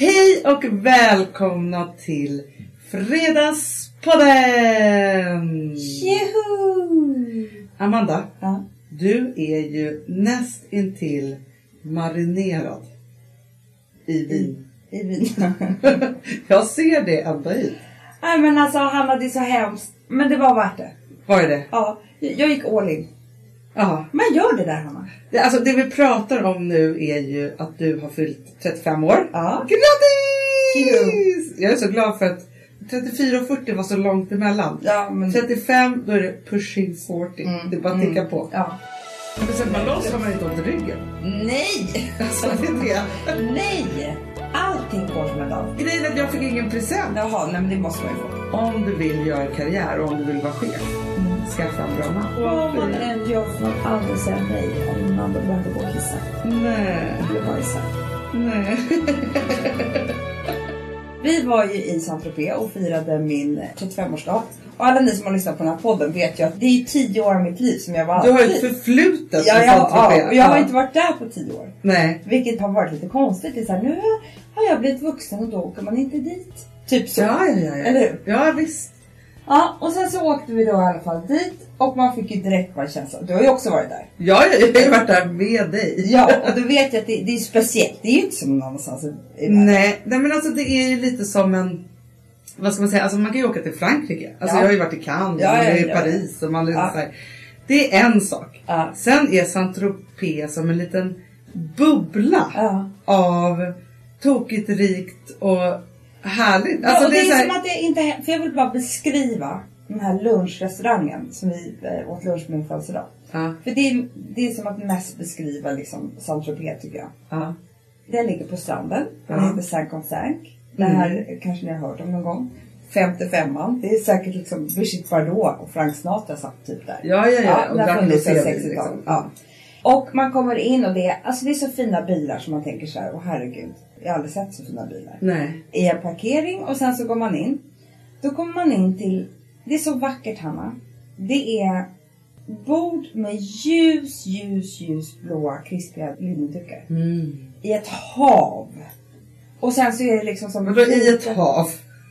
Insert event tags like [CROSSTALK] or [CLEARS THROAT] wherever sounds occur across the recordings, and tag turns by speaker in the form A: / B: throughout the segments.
A: Hej och välkomna till Fredagspodden!
B: Juhu!
A: Amanda,
B: Ja.
A: du är ju näst intill marinerad i vin.
B: I vin. [LAUGHS]
A: Jag ser det ända hit.
B: Nej men alltså Hanna det är så hemskt. Men det var värt det.
A: Vad är det?
B: Ja, jag gick all in.
A: Ja.
B: Man gör det där Hanna.
A: Alltså, det vi pratar om nu är ju att du har fyllt 35 år.
B: Ja.
A: Grattis! Jag är så glad för att 34 och 40 var så långt emellan.
B: Ja men...
A: 35 då är det pushing 40.
B: Mm,
A: Det är bara att ticka på.
B: Ja.
A: Men sen man loss har man inte ont i ryggen.
B: Nej! [LAUGHS]
A: Alltså det är det.
B: Nej! Allting går som en dag.
A: Grejen är att jag fick ingen present.
B: Jaha, nej men det måste man ju få.
A: Om du vill göra karriär och om du vill vara chef. Skaffa en bra man.
B: Vad man än gör får man aldrig säga nej om man behöver gå och kissa.
A: Nej,
B: Eller bajsa.
A: nej. [LAUGHS]
B: Vi var ju i Saint-Tropez och firade min 35-årsdag. Och alla ni som har lyssnat på den här podden vet ju att det är 10 år av mitt liv som jag var
A: Du har ett förflutet
B: Ja, ja, ja, och jag har inte varit där på 10 år.
A: Nej.
B: Vilket har varit lite konstigt. Det är så här, nu har jag blivit vuxen och då åker man inte dit. Typ så.
A: Ja, ja, ja. ja.
B: Eller hur?
A: Ja, visst.
B: Ja, och sen så åkte vi då i alla fall dit och man fick ju direkt bara känslan. Du har ju också varit där.
A: Ja, jag har ju varit där med dig.
B: Ja, och du vet ju att det, det är speciellt. Det är ju inte som någon annanstans i.
A: Nej, nej men alltså det är ju lite som en vad ska man säga, alltså man kan ju åka till Frankrike. Alltså
B: Ja.
A: jag har ju varit i Cannes,
B: Ja, ja,
A: i. Paris och man är
B: Ja.
A: så här. Det är en sak. Sen är Saint-Tropez som en liten bubbla av tokigt rikt och härligt.
B: Ja,
A: Alltså
B: och det är,
A: så här-
B: som att det inte är- För jag vill bara beskriva den här lunchrestaurangen som vi eh, åt lunch med min födelsedag.
A: Ja,
B: För det är, det är som att mest beskriva liksom Saint-Tropez tycker jag.
A: ja.
B: Den ligger på stranden. Den
A: Ja.
B: heter Saint-Consanc. Det
A: Mm.
B: här kanske ni har hört om någon gång. 55an. Det är säkert liksom Brigitte Bardot och Frank Sinatra satt typ där.
A: Ja, ja, ja. Och
B: det har
A: drack
B: 60-talet.
A: liksom.
B: Ja. Och man kommer in och det alltså det är så fina bilar som man tänker så här, åh herregud. Jag har aldrig sett så fina bilar.
A: Nej.
B: I en parkering och sen så går man in. Då kommer man in till, det är så vackert Hanna. Det är bord med ljus, ljus, ljus blåa krispiga linnedukar.
A: Mm.
B: I ett hav. Och sen så är det liksom som...
A: Vadå i ett hav?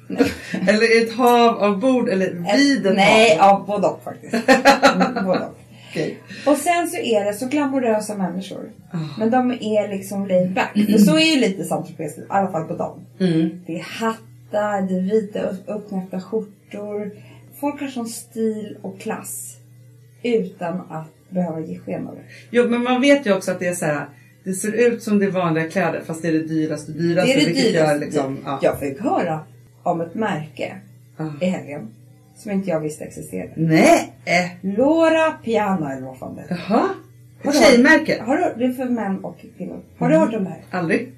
A: [LAUGHS] eller i ett hav av bord eller vid ett
B: Nej,
A: hav?
B: ja både och faktiskt. Mm, både och.
A: Okej.
B: Och sen så är det så glamorösa människor.
A: Ah.
B: Men de är liksom laid back. För så är ju lite Saint-Tropez, i alla fall på dem.
A: Mm.
B: Det är hattar, det är vita upp- uppknäppta skjortor. Folk har sån stil och klass. Utan att behöva ge sken av det.
A: Jo men man vet ju också att det är så här. Det ser ut som det är vanliga kläder fast det är det dyraste dyraste.
B: det är det dyraste.
A: Gör liksom, ja.
B: Jag fick höra om ett märke
A: Ah.
B: i helgen. Som inte jag visste existerade.
A: Nej! Eh.
B: Laura Piana eller vad fan det är.
A: Jaha.
B: Har
A: Ett
B: du hört-
A: tjejmärke?
B: Har du, det är för män och kvinnor. Har du
A: Mm.
B: hört om det här?
A: Aldrig.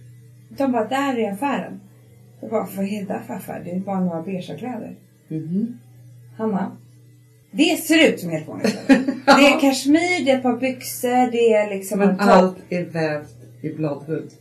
B: De bara, där är affären. Jag bara, vad är det där för affär? Det är bara några beiga kläder.
A: Mhm.
B: Hanna. Det ser ut som helt vanliga [LAUGHS] kläder. Det är kashmir, det är ett par byxor, det är liksom en
A: Men
B: topp.
A: allt är vävt i bladhud.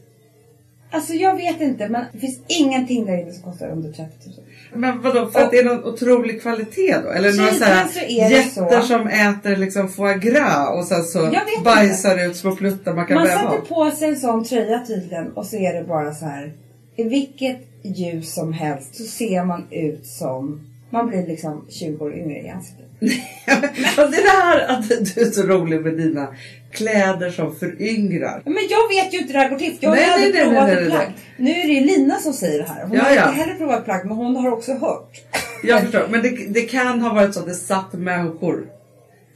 B: Alltså jag vet inte men det finns ingenting där inne som kostar under 30 000.
A: Men vadå, för att det är någon otrolig kvalitet då? Eller några
B: Tydligen
A: så här jätter
B: så.
A: som äter liksom foie gras och sen så bajsar ut små pluttar man kan
B: Man sätter på sig en sån tröja tydligen och så är det bara så här. I vilket ljus som helst så ser man ut som man blir liksom 20 år yngre i ansiktet. [LAUGHS]
A: och det är det här att du är så rolig med dina kläder som föryngrar.
B: Men jag vet ju inte hur det här går till. Jag har
A: Nej,
B: aldrig
A: nej,
B: provat
A: nej,
B: ett
A: nej,
B: plagg. Nu är det Lina som säger det här. Hon
A: Ja,
B: har
A: ja.
B: inte heller provat plagg men hon har också hört.
A: Jag förstår, men det, det kan ha varit så att det satt människor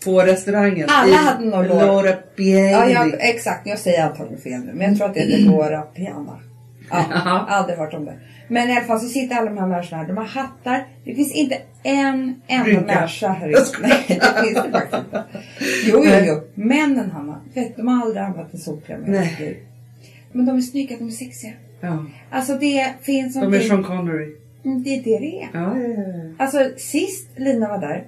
A: på restaurangen
B: Alla
A: i
B: hade nog.
A: Laura Pieri.
B: Ja, jag, exakt. Jag säger antagligen fel nu. Men jag tror att det är Laura Piana. Ja, [LAUGHS] aldrig hört om det. Men i alla fall så sitter alla de här människorna här. De har hattar. Det finns inte en enda
A: Rynka.
B: människa här inne. Nej, det finns det faktiskt inte. Jo, jo, jo. Männen Hanna. Vet, de har aldrig använt en solkräm.
A: Nej.
B: Men de är snygga, de är sexiga.
A: Ja,
B: Alltså det finns
A: de är
B: någonting.
A: Sean Connery.
B: Mm, Det är det det är.
A: Ja, ja, ja.
B: Alltså sist Lina var där.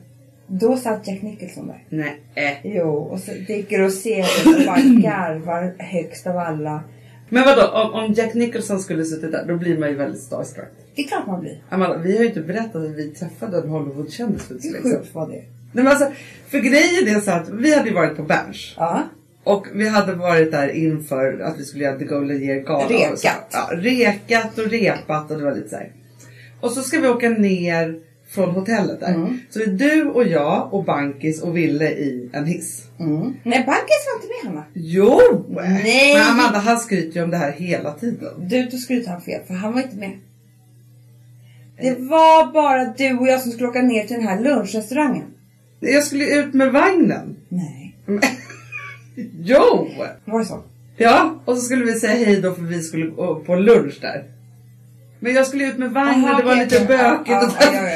B: Då satt Jack Nicholson där.
A: Nej.
B: Jo, och så dricker och ser och bara garvar högst av alla.
A: Men vadå, om, om Jack Nicholson skulle suttit där, då blir man ju väldigt starstruck.
B: Det är klart man blir.
A: Amanda, vi har ju inte berättat att vi träffade en Hollywoodkändis för
B: Hur sjukt var det?
A: Nej, men alltså, för grejen är så att vi hade ju varit på Berns.
B: Ja.
A: Och vi hade varit där inför att vi skulle göra The Golden Year Gala. och så.
B: Rekat.
A: Ja, rekat och repat och det var lite så här. Och så ska vi åka ner från hotellet där.
B: Mm.
A: Så det är du och jag och Bankis och Ville i en hiss.
B: Mm. Nej, Bankis var inte med Hanna.
A: Jo!
B: Nej.
A: Men Amanda han skryter ju om det här hela tiden.
B: Du, då skryter han fel för han var inte med. Det var bara du och jag som skulle åka ner till den här lunchrestaurangen.
A: Jag skulle ut med vagnen.
B: Nej. [LAUGHS]
A: Jo!
B: Var det så?
A: Ja, och så skulle vi säga hej då för vi skulle gå på lunch där. Men jag skulle ut med vagnen,
B: Aha,
A: det var lite bökigt.
B: Ja, ja,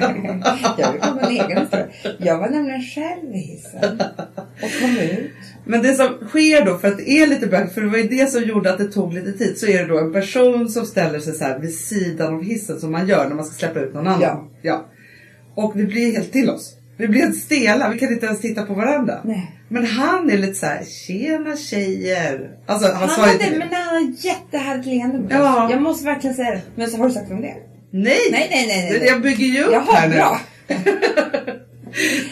B: ja, ja. Jag vill komma en egen historia. Jag var nämligen själv i hissen och kom ut.
A: Men det som sker då, för att det är lite bökigt, för det var ju det som gjorde att det tog lite tid, så är det då en person som ställer sig så här vid sidan av hissen som man gör när man ska släppa ut någon annan.
B: Ja.
A: Och vi blir helt till oss. Vi blir helt stela, vi kan inte ens titta på varandra.
B: Nej.
A: Men han är lite så här, tjena tjejer. Alltså han,
B: Han
A: sa ju
B: hade,
A: inte
B: men han hade jättehärligt leende
A: Ja.
B: Jag måste verkligen säga det. Men så har du sagt om det?
A: Nej!
B: Nej, nej, nej, nej.
A: Jag bygger ju upp
B: Jaha,
A: här nu.
B: bra.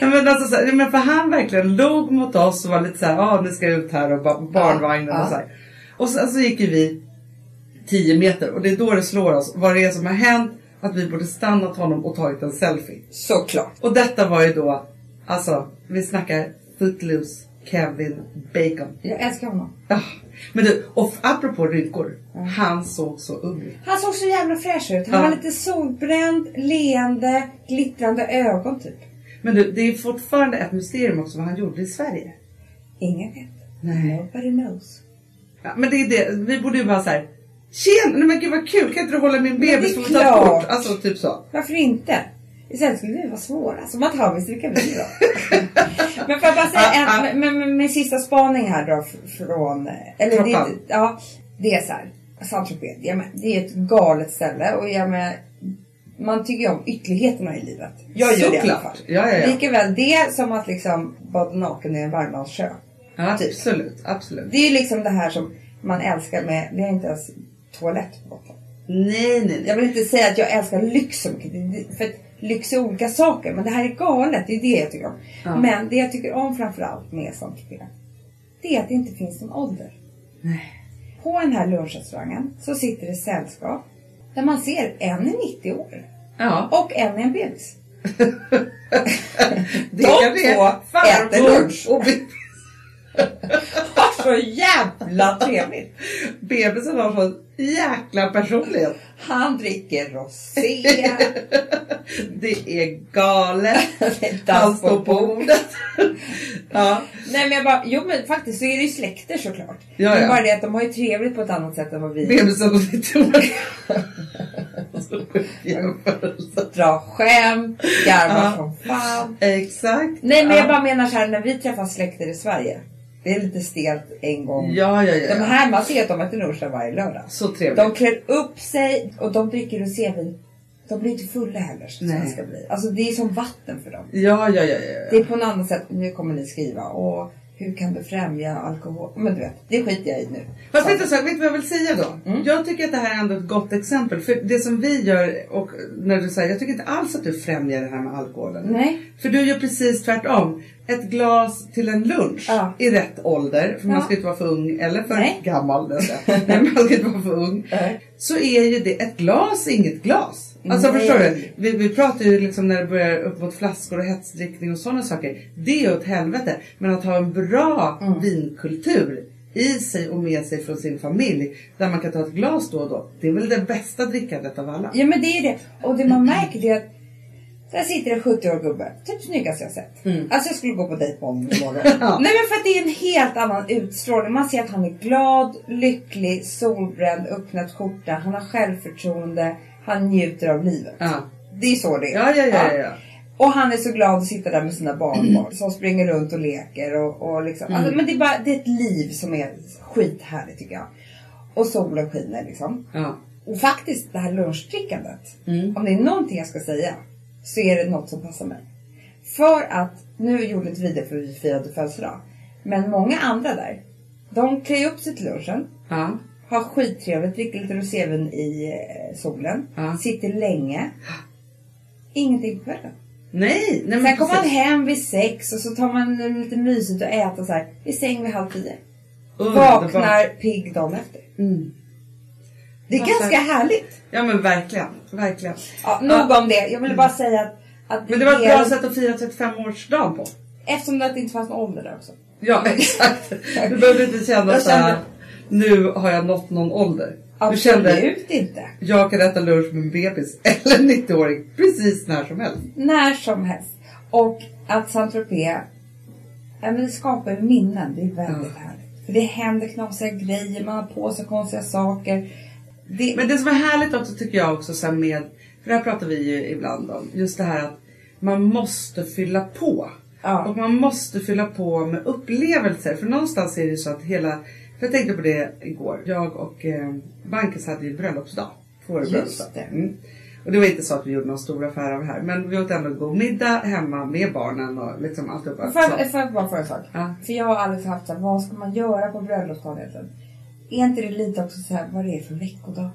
A: Ja, [LAUGHS] men, alltså, så här, men för han verkligen log mot oss och var lite så här, ah, nu ska jag ut här och ba- barnvagnen
B: Ja, ja.
A: och så här. Och sen så gick ju vi 10 meter och det är då det slår oss vad det är som har hänt. Att vi borde stannat honom och tagit en selfie.
B: Såklart.
A: Och detta var ju då, alltså vi snackar Footloose Kevin Bacon.
B: Jag älskar honom.
A: Ah, men du, och apropå rynkor. Han såg så ung ut.
B: Han såg så jävla fräsch ut. Han
A: Ja.
B: var lite solbränd, leende, glittrande ögon typ.
A: Men du, det är fortfarande ett mysterium också vad han gjorde i Sverige.
B: Ingen vet.
A: Nej.
B: Nobody knows.
A: Ja, men det är det, vi borde ju bara såhär Tjena, nej men gud vad kul, kan inte du hålla min bebis
B: det är
A: för att ta
B: klart.
A: kort? Alltså typ så.
B: Varför inte? Istället skulle vi vara svåra. Som att ha vilka vi då. [LAUGHS] Men får jag bara säga
A: Ja,
B: en, med, med, med sista spaning här då från... Eller det, ja, det är så här. Saint-Tropez, men det är ett galet ställe och jag med, man tycker ju om ytterligheterna i livet. Jag gör det i alla fall.
A: Ja, ja, ja.
B: Likaväl det som att liksom bada naken i en Värmlandssjö.
A: Ja,
B: Typ.
A: absolut, absolut.
B: Det är ju liksom det här som man älskar med, vi har inte ens toalett på Gotland.
A: Nej, nej.
B: Jag vill inte säga att jag älskar lyx så mycket. För att lyx är olika saker. Men det här är galet. Det är det jag tycker om.
A: Ja.
B: Men det jag tycker om framförallt med saint Det är att det inte finns någon ålder.
A: Nej.
B: På den här lunchrestaurangen så sitter det sällskap. Där man ser en är 90 år.
A: Ja,
B: Och en är en bebis. [LAUGHS] De två äter lunch.
A: Och
B: så jävla trevligt.
A: bebisen har så jäkla personlighet.
B: Han dricker rosé. [LAUGHS]
A: Det är galet.
B: Det
A: Han står på
B: bordet. [LAUGHS]
A: ja.
B: Nej men jag bara, jo men faktiskt så är det ju släkter såklart.
A: Ja,
B: men
A: ja.
B: bara det att de har ju trevligt på ett annat sätt än vad vi
A: Bebisen och sitt
B: dra [LAUGHS] skämt, garvar
A: Ja.
B: som fan.
A: Exakt.
B: Nej men
A: ja.
B: jag bara menar så här när vi träffar släkter i Sverige. Det är lite stelt en gång.
A: Ja, ja, ja.
B: De här, man ser att de äter lunch varje lördag.
A: Så trevligt.
B: De klär upp sig och de dricker rosévin. De blir inte fulla heller som
A: Nej.
B: svenskar blir. Alltså det är som vatten för dem.
A: Ja, ja, ja,
B: Det
A: ja.
B: är på något annat sätt. Nu kommer ni skriva. Och hur kan du främja alkohol? Men du vet, det skiter jag i nu.
A: Fast vet du, så, vet du vad jag vill säga då?
B: Mm.
A: Jag tycker att det här är ändå ett gott exempel. För det som vi gör, och när du säger, jag tycker inte alls att du främjar det här med alkoholen.
B: Nej.
A: För du gör precis tvärtom. Ett glas till en lunch
B: Ja.
A: i rätt ålder. För man
B: Ja.
A: ska inte vara för ung eller för
B: Nej.
A: gammal. [LAUGHS] Nej, man ska inte vara för ung.
B: Nej.
A: Så är ju det, ett glas är inget glas. Alltså
B: Nej.
A: förstår du? Vi, vi pratar ju liksom när det börjar upp mot flaskor och hetsdrickning och sådana saker. Det är åt helvete. Men att ha en bra
B: Mm.
A: vinkultur i sig och med sig från sin familj. Där man kan ta ett glas då och då. Det är väl det bästa drickandet av alla.
B: Ja men det är det. Och det man märker det är att där sitter en 70-årig gubbe. Typ snyggast jag sett.
A: Mm.
B: Alltså jag skulle gå på dejt med honom imorgon. [LAUGHS]
A: Ja.
B: Nej men för att det är en helt annan utstrålning. Man ser att han är glad, lycklig, solbränd, öppnat skjorta. Han har självförtroende. Han njuter av livet.
A: Ja.
B: Det är så det är.
A: Ja, ja, ja, ja.
B: Och han är så glad att sitta där med sina barnbarn som springer runt och leker. Och, och liksom.
A: Mm.
B: alltså, men det är, bara, det är ett liv som är skithärligt tycker jag. Och solen skiner liksom.
A: ja.
B: Och faktiskt det här lunchdrickandet.
A: Mm.
B: Om det är någonting jag ska säga så är det något som passar mig. För att, nu gjorde inte vi det för vi firade födelsedag. Men många andra där. De klär upp sig till lunchen.
A: ja.
B: Har skittrevligt, dricker lite rosévin i eh, solen.
A: Ja.
B: Sitter länge. Ingenting på kvällen.
A: Nej, nej
B: Sen kommer man hem vid sex och så tar man lite mysigt och äter så här. I säng vid halv tio. Vaknar pigg dagen efter.
A: Mm.
B: Det är
A: Varför?
B: ganska härligt.
A: Ja men verkligen, verkligen.
B: Ja, nog om det. Jag ville bara säga att, att
A: Men det var ett
B: är-
A: bra sätt att fira 35-årsdagen på.
B: Eftersom det inte fanns någon ålder där också.
A: Ja [LAUGHS] exakt. Du behövde inte känna
B: Jag
A: såhär,
B: kände-
A: nu har jag nått någon ålder. Du kände,
B: Absolut inte.
A: jag kan äta lunch med en bebis [LAUGHS] eller en 90-åring precis när som helst.
B: När som helst. Och att Saint-Tropez, ja, men det skapar minnen. Det är väldigt
A: Ja.
B: härligt. För det händer knasiga grejer, man har på sig konstiga saker. Det,
A: Men det som är härligt också tycker jag också så här med, för det här pratar vi ju ibland om, just det här att man måste fylla på.
B: Ja.
A: Och man måste fylla på med upplevelser. För någonstans är det ju så att hela, jag tänkte på det igår. Jag och eh, Bankis hade ju bröllopsdag. Vår bröllopsdag.
B: det.
A: Mm. Och det var inte så att vi gjorde någon stor affär av det här. Men vi åt ändå god middag hemma med barnen och liksom alltihopa.
B: Får jag, bara fråga en sak?
A: Ja.
B: För jag har aldrig haft så här, vad ska man göra på bröllopsdagen egentligen? Är inte det lite också så här, vad det är för veckodag?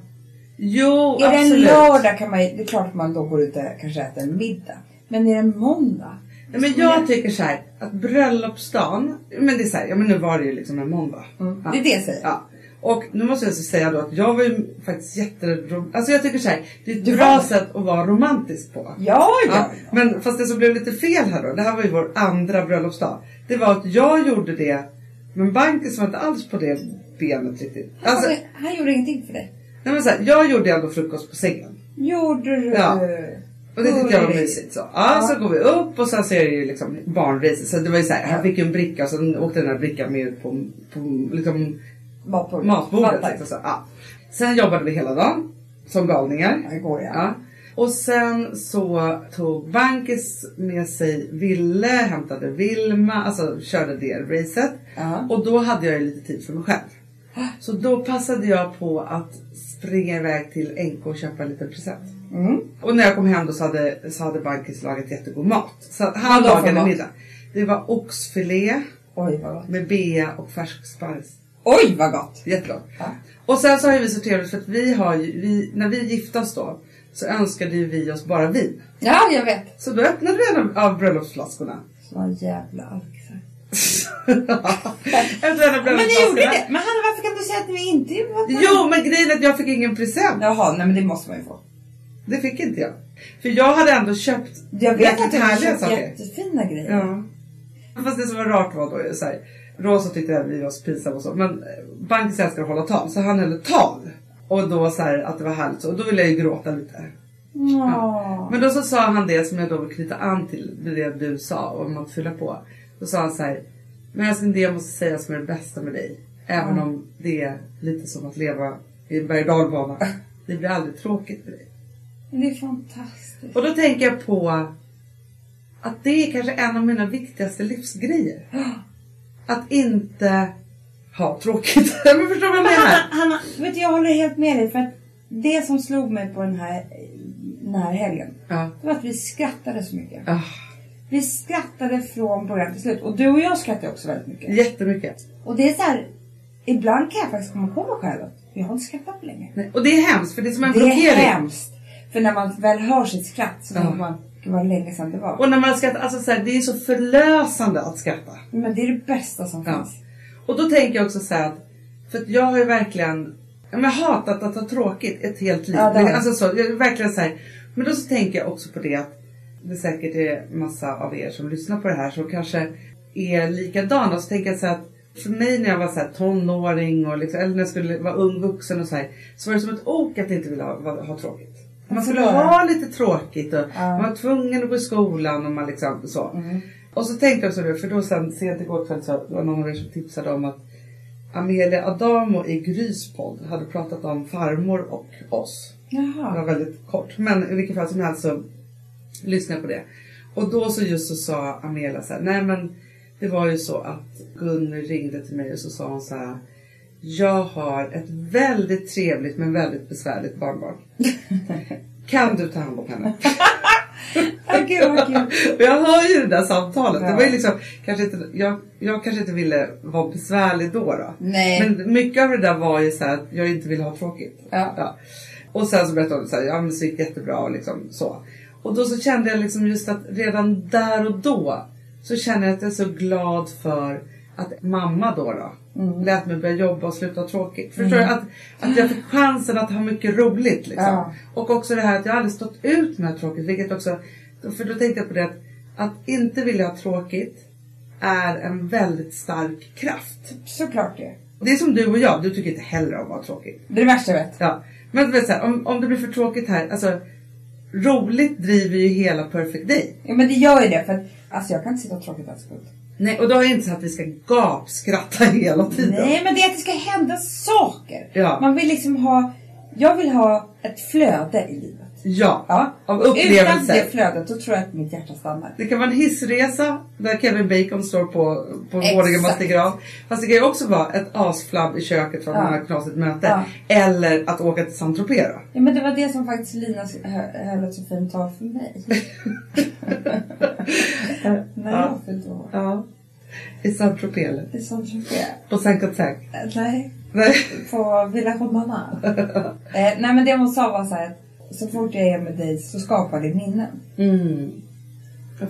A: Jo,
B: är det en
A: absolut.
B: lördag kan man det är klart att man då går ut och kanske äter en middag. Men är det en måndag?
A: Men jag tycker så här att bröllopsdagen, men det är så här, ja men nu var det ju liksom en måndag.
B: Mm,
A: Ja.
B: det är det jag säger.
A: Ja. Och nu måste jag säga då att jag var ju faktiskt jätterom... Alltså jag tycker så här, det är ett
B: Du
A: bra sätt att vara romantisk på.
B: Ja, ja.
A: Ja, men fast det som blev lite fel här då, det här var ju vår andra bröllopsdag. Det var att jag gjorde det, men Bankis var inte alls på det benet riktigt. Alltså,
B: han, han gjorde ingenting för dig.
A: nej men så här, jag gjorde ändå frukost på sängen.
B: Gjorde du?
A: Ja. Och det tyckte jag var mysigt. Så. Ja,
B: Ja.
A: så går vi upp och sen så är det ju liksom barnrace. Så det var ju så här,
B: Ja.
A: han fick ju en bricka och sen åkte den här brickan med ut på, på liksom
B: Matbordet.
A: matbordet. Liksom, så. Ja. Sen jobbade vi hela dagen som galningar.
B: Ja, det går ja.
A: Ja. Och sen så tog Bankis med sig Ville, hämtade Vilma, alltså körde det racet.
B: Ja.
A: Och då hade jag ju lite tid för mig själv. Så då passade jag på att springa iväg till NK och köpa en liten present.
B: Mm.
A: Och när jag kom hem då så hade, så hade Bankis lagat jättegod mat. Så han lagade
B: mat?
A: middag. Det var oxfilé
B: Oj vad gott.
A: med bea och färsk sparris.
B: Oj vad gott.
A: Jättegott.
B: Ja.
A: Och sen så har ju vi så trevligt för att vi har ju, vi, när vi gifte oss då så önskade ju vi oss bara vin.
B: Ja, jag vet.
A: Så då öppnade vi en av, av bröllopsflaskorna.
B: Såna jävla alkisar.
A: Efter [LAUGHS] en av
B: Men ni gjorde det. Men Hanna varför kan du säga att vi inte gjorde?
A: Jo men grejen är att jag fick ingen present.
B: Jaha, nej men det måste man ju få.
A: Det fick inte jag. För jag hade ändå köpt
B: Jag vet att du har
A: härliga
B: köpt
A: saker.
B: jättefina grejer.
A: Ja. Fast det som var rart var då så här, Rosa tyckte att vi var så pinsamma och så. Men eh, Bankis älskar att hålla tal. Så han höll ett tal. Och då så här, att det var härligt så. Och då ville jag ju gråta lite.
B: Ja.
A: Men då så sa han det som jag då vill knyta an till med det du sa om att fylla på. Då sa han så här. Men älskling det jag måste säga som är det bästa med dig. Även om det är lite som att leva i en berg och dalbana. [LAUGHS] Det blir aldrig tråkigt med dig.
B: Det är fantastiskt.
A: Och då tänker jag på att det är kanske en av mina viktigaste livsgrejer. [GASPS] Att inte ha tråkigt. [LAUGHS] Men förstår du vad jag
B: Men
A: menar?
B: Hanna, vet du, jag håller helt med dig. För att det som slog mig på den här, den här helgen.
A: Ja.
B: Det var att vi skrattade så mycket.
A: Ah,
B: Vi skrattade från början till slut. Och du och jag skrattade också väldigt mycket.
A: jättemycket.
B: Och det är så här. Ibland kan jag faktiskt komma på mig själv att jag har inte skrattat på länge.
A: Nej, Och det är hemskt för det är som en
B: Det är
A: blockering.
B: hemskt. För när man väl hör sitt skratt så tänker man, gud vad länge sedan det var.
A: Och när man skrattar, alltså så här, det är så förlösande att skratta.
B: Men det är det bästa som finns.
A: Och då tänker jag också så här för att jag har ju verkligen ja, men hatat att ha tråkigt ett helt liv.
B: Ja, har jag.
A: alltså så, jag är verkligen så här, men då så tänker jag också på det att det säkert är massa av er som lyssnar på det här som kanske är likadana. Så tänker jag så här att för mig när jag var så här tonåring och liksom, eller när jag skulle vara ung vuxen och så här, så var det som ett ok att inte vilja ha, ha tråkigt. Man skulle ha lite tråkigt och man var tvungen att gå i skolan och man liksom så.
B: Mm.
A: Och så tänkte jag också det, för då sen sent igår kväll så var någon av er som tipsade om att Amelia Adamo i Grys podd hade pratat om farmor och oss. Det var
B: Jaha.
A: väldigt kort. Men i vilket fall som helst så lyssnade jag på det. Och då så just så sa Amelia så här, nej men det var ju så att Gun ringde till mig och så sa hon så här. Jag har ett väldigt trevligt men väldigt besvärligt barnbarn. [LAUGHS] Kan du ta hand om henne? [LAUGHS] [LAUGHS] Jag hör ju det där samtalet. Det
B: Ja.
A: var ju liksom, kanske inte, jag, jag kanske inte ville vara besvärlig då. då.
B: Nej.
A: Men mycket av det där var ju så att jag inte ville ha tråkigt.
B: Ja.
A: Och sen så berättade hon så här, ja men det gick jättebra och liksom så. Och då så kände jag liksom just att redan där och då så känner jag att jag är så glad för att mamma då, då
B: Mm.
A: lät mig börja jobba och sluta tråkigt. Förstår du? Att, att jag fick chansen att ha mycket roligt. Liksom.
B: Ja.
A: Och också det här att jag aldrig stått ut med tråkigt. Vilket också, för då tänkte jag på det att, att inte vilja ha tråkigt är en väldigt stark kraft.
B: Såklart det.
A: Det är som du och jag, du tycker inte heller om att vara tråkig.
B: Det är det värsta jag vet.
A: Ja. Men vet, så här, om, om det blir för tråkigt här, alltså roligt driver ju hela Perfect Day.
B: Ja men det gör ju det för att alltså jag kan inte sitta och tråkigt en sekund.
A: Nej, och då har jag inte sagt att vi ska gapskratta [LAUGHS] hela tiden.
B: Nej men det är att det ska hända saker.
A: Ja.
B: Man vill liksom ha, jag vill ha ett flöde i livet.
A: Ja,
B: Ja.
A: av
B: Utan
A: upplevelser.
B: det flödet då tror jag att mitt hjärta stannar.
A: Det kan vara en hissresa där Kevin Bacon står på, på våningen Mastigran. Fast det kan ju också vara ett asflabb i köket för att
B: Ja.
A: man har ett knasigt möte.
B: Ja.
A: Eller att åka till Saint Tropez.
B: Ja men det var det som faktiskt Lina hö- höll ett så fint tal för mig. [LAUGHS] När
A: Ja. I Saint Tropez eller?
B: I Saint Tropez.
A: På Saint Cotec.
B: Eh, Nej,
A: Nej.
B: på Villa Romana. eh, nej men det hon sa var så här att så fort jag är med dig så skapar det minnen.
A: Mm.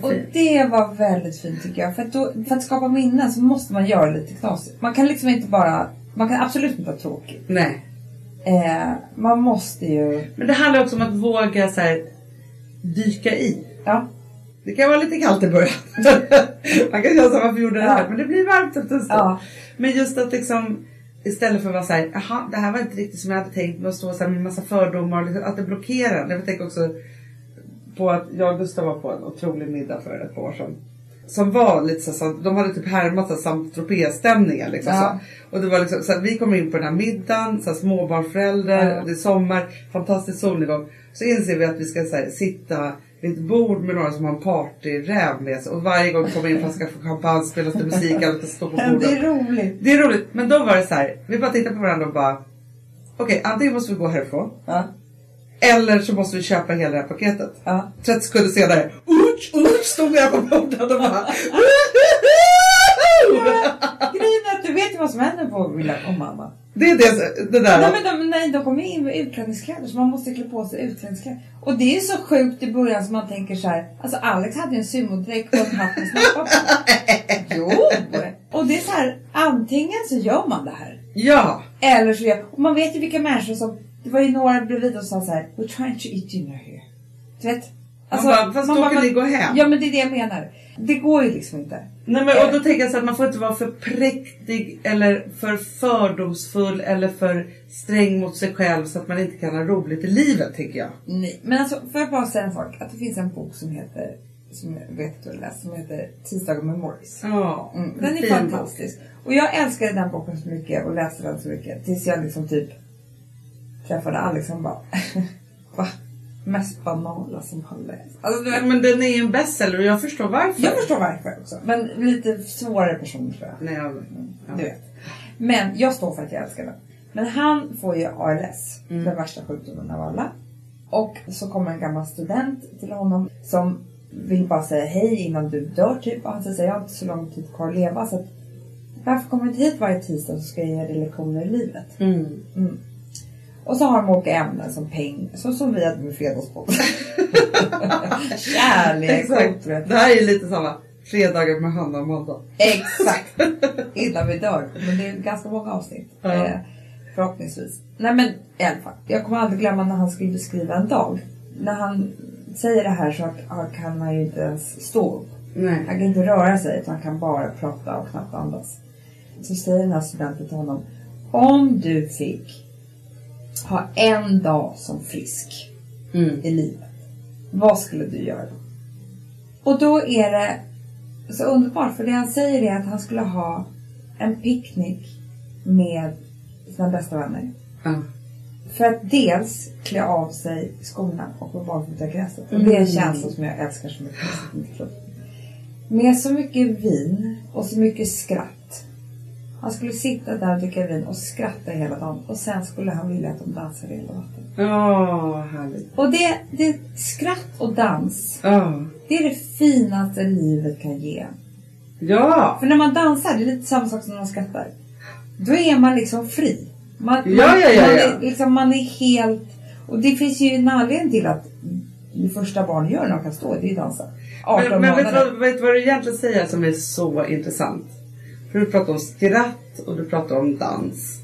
B: Och det var väldigt fint tycker jag. För att, då, för att skapa minnen så måste man göra lite knasigt. Man kan liksom inte bara, man kan absolut inte ha tråkigt.
A: Nej.
B: Eh, man måste ju,
A: Men det handlar också om att våga så här, dyka i.
B: ja.
A: Det kan vara lite kallt i början. [LAUGHS] Man kan känna här, varför gjorde det här? Men det blir varmt efter en stund.
B: Ja.
A: Men just att liksom istället för att vara såhär, jaha det här var inte riktigt som jag hade tänkt mig och stå så här med massa fördomar liksom, att det blockerar. Jag tänker också på att jag och Gustav var på en otrolig middag för ett par år sedan. Som var lite så, så de hade typ härmat här Saint Tropez-stämningen. Liksom,
B: Ja.
A: Och det var liksom, så här, vi kommer in på den här middagen, så här, småbarnsförälder,
B: Ja.
A: det är sommar, fantastisk solnedgång. Så inser vi att vi ska så här, sitta vid ett bord med några som har en partyräv med sig och varje gång kommer in en flaska champagne spelas det musik, alla ska stå på bordet.
B: Det är roligt.
A: Det är roligt, men då var det så här. Vi bara tittade på varandra och bara. Okej, antingen måste vi gå härifrån.
B: Ja.
A: Eller så måste vi köpa hela det här paketet.
B: Ja.
A: 30 sekunder senare. Usch, usch, stod jag på bordet och bara.
B: Grejen är att du vet ju vad som händer på Villa Romana.
A: Det är det, det där.
B: Nej men de, nej, de kommer in med utklädningskläder så man måste klä på sig utklädningskläder. Och det är så sjukt i början som man tänker så här. Alltså Alex hade ju en sumodräkt och en hatt med snappar på. [LAUGHS] Jo! Och det är så här, antingen så gör man det här.
A: Ja,
B: Eller så gör, och man vet ju vilka människor som, det var ju några bredvid och sa så här. We're trying to eat dinner here. Du vet? Alltså,
A: bara, fast då kan ni gå hem.
B: Ja men det är det jag menar. Det går ju liksom inte.
A: Nej, men, och då tänker jag så att man får inte vara för präktig eller för fördomsfull eller för sträng mot sig själv så att man inte kan ha roligt i livet tänker jag.
B: Nej, men alltså får jag bara säga en sak? Att det finns en bok som heter, som jag vet att du har läst, som heter Tisdagar med Morris.
A: Ja,
B: Mm,
A: en
B: den är fantastisk. Och jag älskade den boken så mycket och läste den så mycket. Tills jag liksom typ träffade Alex och bara [LAUGHS] Va? Mest banala som har läst. Alltså,
A: Men den är ju en bestseller och jag förstår varför.
B: jag förstår varför också. Men lite svårare person tror jag.
A: Nej, jag, ja.
B: Du vet. Men jag står för att jag älskar den. Men han får ju ALS,
A: Mm.
B: den värsta sjukdomen av alla. Och så kommer en gammal student till honom som vill bara säga hej innan du dör typ. Och han säger jag har inte så lång tid kvar att leva så att varför kommer du inte hit varje tisdag så ska jag ge dig lektioner i livet.
A: Mm.
B: Mm. Och så har de olika ämnen som pengar, så som vi hade med Fredagspodden. [LAUGHS] Kärlek.
A: Det här är lite samma. Fredagar med Hanna och Amanda.
B: Exakt! [LAUGHS] Innan vi dör. Men det är ganska många avsnitt.
A: Ja.
B: Eh, förhoppningsvis. Nej men i alla fall. Jag kommer aldrig glömma när han skulle beskriva en dag. När han säger det här så kan han ju inte ens stå upp.
A: Nej.
B: Han kan inte röra sig utan han kan bara prata och knappt andas. Så säger den här studenten till honom. Om du fick ha en dag som frisk
A: Mm.
B: i livet. Vad skulle du göra då? Och då är det så underbart för det han säger är att han skulle ha en picknick med sina bästa vänner.
A: Ja.
B: För att dels klä av sig skorna och gå barfota gräset. Och det är en
A: Mm.
B: känsla som jag älskar så mycket. Med så mycket vin och så mycket skratt. Han skulle sitta där och dricka vin och skratta hela dagen. Och sen skulle han vilja att de dansade hela natten.
A: Ja, härligt.
B: Och det, det skratt och dans.
A: Ja.
B: Det är det finaste livet kan ge.
A: Ja.
B: För när man dansar, det är lite samma sak som när man skrattar. Då är man liksom fri. Man,
A: Ja, ja, ja,
B: man. Är, liksom, man är helt... Och det finns ju en anledning till att det första barn gör när de kan stå, det är ju dansa. 18
A: Men, men vet, du vad, vad du egentligen säger som är så intressant? För du pratar om skratt och du pratar om dans.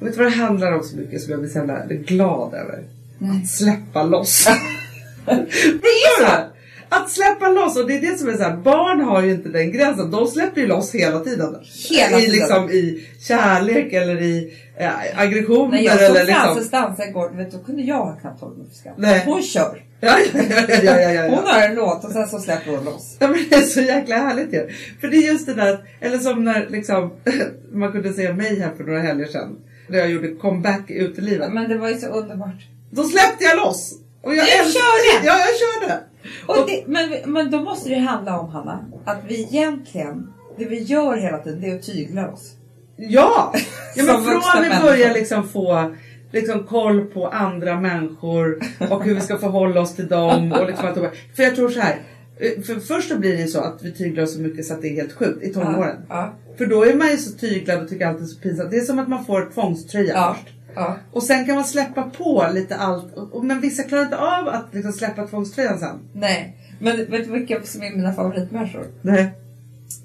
A: Och vet du vad det handlar om så mycket som jag blir så glad över? Att släppa loss. [LAUGHS] det är så! Att släppa loss och det är det som är så här, barn har ju inte den gränsen. De släpper ju loss hela tiden.
B: Hela
A: I,
B: tiden.
A: liksom, I kärlek eller i eh, aggressioner.
B: När jag såg
A: liksom.
B: Frances dansa igår, vet du, då kunde jag knappt hålla mig för skratt. Hon kör.
A: Ja, ja, ja.
B: Hon har en låt och sen så släpper hon loss.
A: Ja men det är så jäkla härligt ju. För det är just det där, eller som när liksom, [LAUGHS] man kunde se mig här för några helger sedan. När jag gjorde comeback i utelivet.
B: Men det var ju så underbart.
A: Då släppte jag loss. Och jag
B: Du körde!
A: Ja jag körde.
B: Och det, men, men då måste det handla om Hanna, att vi egentligen, det vi gör hela tiden det är att tygla oss.
A: Ja! ja men från vi
B: människor.
A: börjar liksom få liksom koll på andra människor och hur vi ska förhålla oss till dem. Och liksom att, för jag tror så här. eh, För först så blir det så att vi tyglar oss så mycket så att det är helt sjukt i tonåren.
B: Ja,
A: För då är man ju så tyglad och tycker allt är så pinsamt. Det är som att man får tvångströja
B: ja,
A: först.
B: Ja.
A: Och sen kan man släppa på lite allt. Och- och- Men vissa klarar inte av att liksom släppa tvångströjan sen.
B: Nej, men vet du vilka som är mina favoritmänniskor?
A: Nej.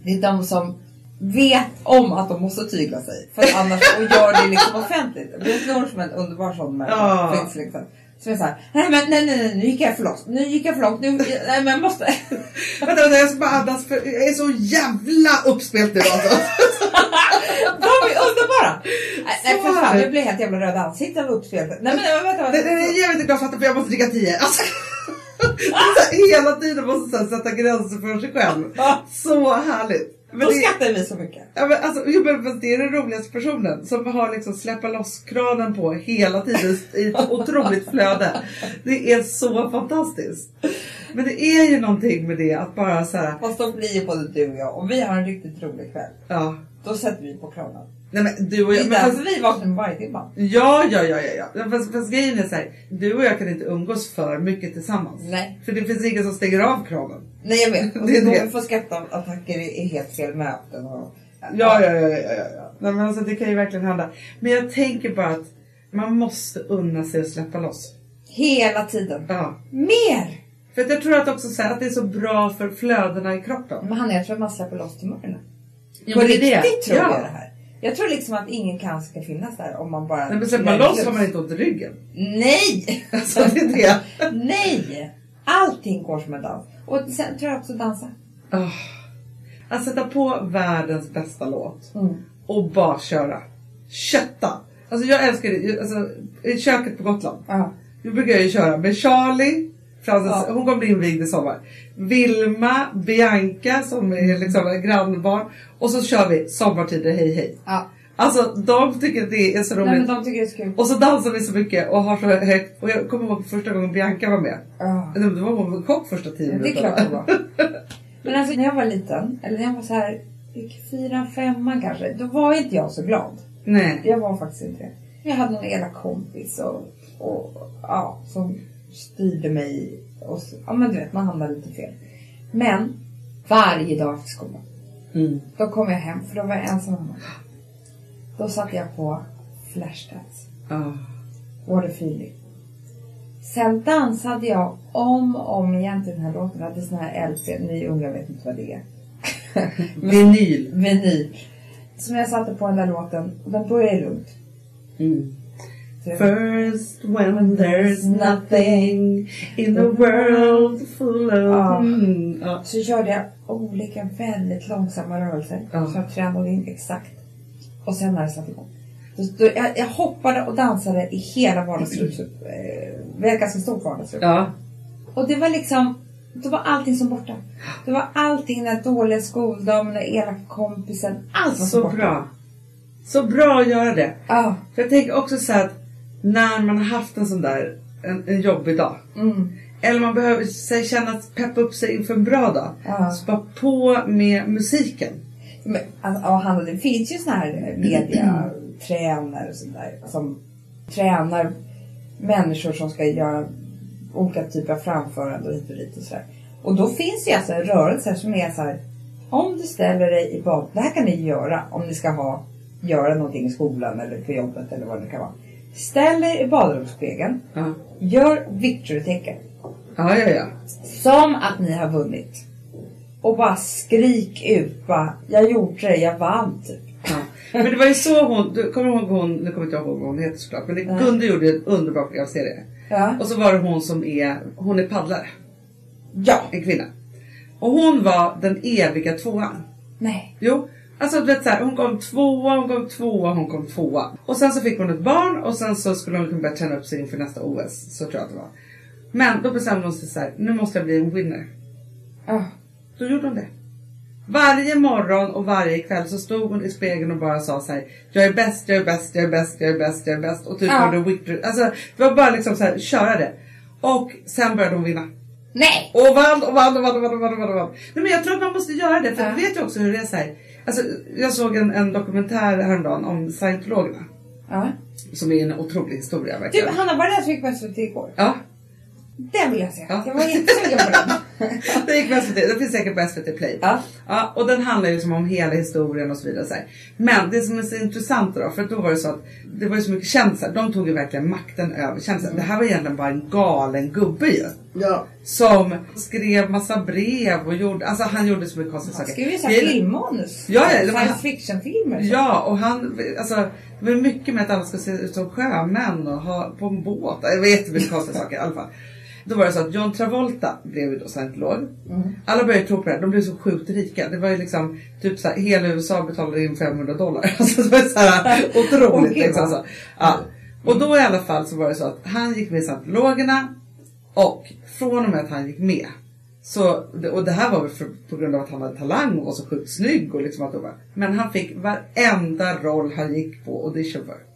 B: Det är de som vet om att de måste tygla sig. För annars, och gör det liksom offentligt. Vet Nord som är en underbar sån människa.
A: Ja.
B: Finns liksom. Som är såhär, nej men nej, nej nej nu gick jag för långt. Nu gick jag för långt. Nu, nej men jag måste.
A: Vänta, vänta, jag ska bara andas för jag är så jävla uppspelt alltså. [LAUGHS]
B: De är underbara! Nej, nej för fan, jag blir helt jävla röd i ansiktet av uppspelet. Nej men vänta, vänta.
A: det, jag vet inte, jag fattar för jag måste dricka tio. Alltså. [LAUGHS] Här, Hela tiden måste man sätta gränser för sig själv. Så härligt. Men
B: Då skrattar vi så mycket.
A: ja, men alltså, jo, men det är den roligaste personen som har liksom släppa loss-kranen på hela tiden i ett [LAUGHS] otroligt flöde. Det är så fantastiskt. Men det är ju någonting med det att bara så här,
B: Fast då blir ju både du och jag, och vi har en riktigt rolig kväll.
A: ja.
B: Då sätter vi på kranen.
A: Nej men du och jag, fast,
B: därför vi vaknar med varje timme.
A: ja, ja, ja, ja, ja. Fast, fast grejen är så här, du och jag kan inte umgås för mycket tillsammans.
B: Nej.
A: För det finns ingen som stänger av kranen.
B: Nej jag vet. [LAUGHS] Och
A: Det är
B: då vi får skrattattacker är helt fel möten. Och,
A: Ja, ja, ja, ja, ja, ja. Nej, men alltså, det kan ju verkligen hända. Men jag tänker bara att man måste unna sig att släppa loss.
B: Hela tiden.
A: Ja.
B: Mer!
A: För jag tror att också så här, att det är så bra för flödena i kroppen.
B: Men Hanna, jag tror att man släpper loss tumörerna.
A: Ja,
B: På
A: men det
B: riktigt tror
A: Ja.
B: jag det här. Jag tror liksom att ingen cancer ska finnas där om man bara...
A: Nej, men släpper man loss har man inte ont i ryggen.
B: Nej! [LAUGHS]
A: Alltså det är det.
B: Nej! Allting går som en dans. Och sen tror jag också dansa.
A: Oh. Att sätta på världens bästa låt
B: Mm.
A: och bara köra. Kötta! Alltså jag älskar det. Alltså, I köket på Gotland.
B: Ja.
A: Nu brukar jag ju köra med Charlie, Frances,
B: Ja.
A: hon kommer bli invigd i sommar. Vilma, Bianca som är liksom en grannbarn. Och så kör vi Sommartider hej hej.
B: ja.
A: Alltså de tycker att det är så
B: Nej
A: roligt.
B: men de tycker det är så kul.
A: Och så dansar vi så mycket och har så högt. Och jag kommer ihåg första gången Bianca var med.
B: Ja.
A: Det var hon chock första tio
B: Det är
A: minuterna.
B: klart det var. [LAUGHS] Men alltså när jag var liten, eller när jag var så här fyra, femman kanske, då var inte jag så glad.
A: Nej.
B: Jag var faktiskt inte det. Jag hade någon elak kompis och, och ja, som styrde mig. Och, så- ja men du vet, man hamnade lite fel. Men varje dag efter skolan,
A: Mm.
B: då kom jag hem, för då var jag ensam hemma. Då satte jag på Flashdance,
A: Ah.
B: Waterfeeling. Sen dansade jag om och om igen till den här låten. Jag hade sån här LP, ni unga vet inte vad det är. [LAUGHS]
A: Vinyl.
B: Vinyl. Som jag satte på den där låten och den började lugnt.
A: Mm. First when there's nothing in the world full of... Mm. Ja.
B: Så körde jag olika väldigt långsamma rörelser.
A: Ja.
B: Så jag tränade in exakt. Och sen när det satte igång. Jag, jag hoppade och dansade i hela vardagsrummet. Vi har ett ganska stort vardagsrum.
A: ja.
B: Och det var liksom, då var allting som borta. Det var allting, den där dåliga skoldagen, den elaka kompisen. Allt var så
A: Så
B: borta.
A: bra. Så bra att göra det.
B: Ja.
A: För jag tänker också så att när man har haft en sån där en, en jobbig dag.
B: Mm.
A: Eller man behöver sig känna att peppa upp sig inför en bra dag.
B: Ja.
A: Så bara på med musiken.
B: Men, alltså, det finns ju såna här mediatränare [CLEARS THROAT] och sånt där som tränar människor som ska göra olika typer av framförande och hit och dit och sådär. Och då finns det ju alltså rörelser som är så här. Om du ställer dig i bad, det här kan ni göra om ni ska ha, göra någonting i skolan eller på jobbet eller vad det kan vara. Ställ er i badrumsspegeln,
A: Ja.
B: gör victory-tecken.
A: Ja, ja, ja.
B: Som att ni har vunnit. Och bara skrik ut bara, jag gjorde det, jag vann typ.
A: ja. Men det var ju så hon, du kommer ihåg hon, nu kommer inte jag ihåg vad hon heter såklart, men det,
B: Nej.
A: Gunde gjorde en underbar programserie.
B: Ja.
A: Och så var det hon som är, hon är paddlare,
B: Ja.
A: en kvinna. Och hon var den eviga tvåan.
B: Nej.
A: Jo, alltså du vet så här, hon kom tvåa, hon kom tvåa, hon kom tvåa. Och sen så fick hon ett barn och sen så skulle hon liksom börja träna upp sig inför nästa OS. Så tror jag att det var. Men då bestämde hon sig så här, nu måste jag bli en winner.
B: Ja.
A: Då gjorde hon det. Varje morgon och varje kväll så stod hon i spegeln och bara sa så här, jag är bäst, jag är bäst, jag är bäst, jag är bäst, jag är bäst. Och typ
B: Ja.
A: gjorde victory. Alltså det var bara liksom så här, köra det. Och sen började hon vinna.
B: Nej!
A: Och vann och vann och vann och vann. Och vann, och vann. Nej, men jag tror att man måste göra det för
B: Ja.
A: du vet ju också hur det är så här. Alltså, jag såg en, en dokumentär häromdagen om scientologerna.
B: Ja.
A: Som är en otrolig historia
B: Du,
A: verkligen.
B: Hanna, var det där som gick på SVT igår?
A: Ja,
B: Den vill jag se.
A: Ja.
B: Jag var jättesugen på den. [LAUGHS] [LAUGHS]
A: det gick på SVT. Det finns säkert på SVT Play.
B: Ja.
A: Ja, och den handlar ju liksom om hela historien och så vidare. Så här. Men det som är så intressant då, för då var det så att det var ju så mycket kändisar. De tog ju verkligen makten över kändisar. Det här var egentligen bara en galen gubbe ju.
C: Ja.
A: Som skrev massa brev och gjorde, alltså han gjorde så mycket konstiga
B: Han
A: saker.
B: skriver ju såhär filmmanus.
A: Ja, ja,
B: Science fiction-filmer.
A: Ja, och han, alltså det var mycket med att alla ska se ut som sjömän och ha på en båt. Det var jättemycket konstiga saker i alla fall. Då var det så att John Travolta blev ju då scientolog.
B: Mm.
A: Alla började tro på det här. De blev så sjukt rika. Det var ju liksom typ så här, hela USA betalade in 500 dollar. [LAUGHS] Alltså det var så här otroligt
B: gud,
A: liksom. Så. Ja. Och då i alla fall så var det så att han gick med scientologerna och från och med att han gick med så, och det här var väl för, på grund av att han hade talang och var så sjukt snygg och liksom det var. Men han fick varenda roll han gick på audition för.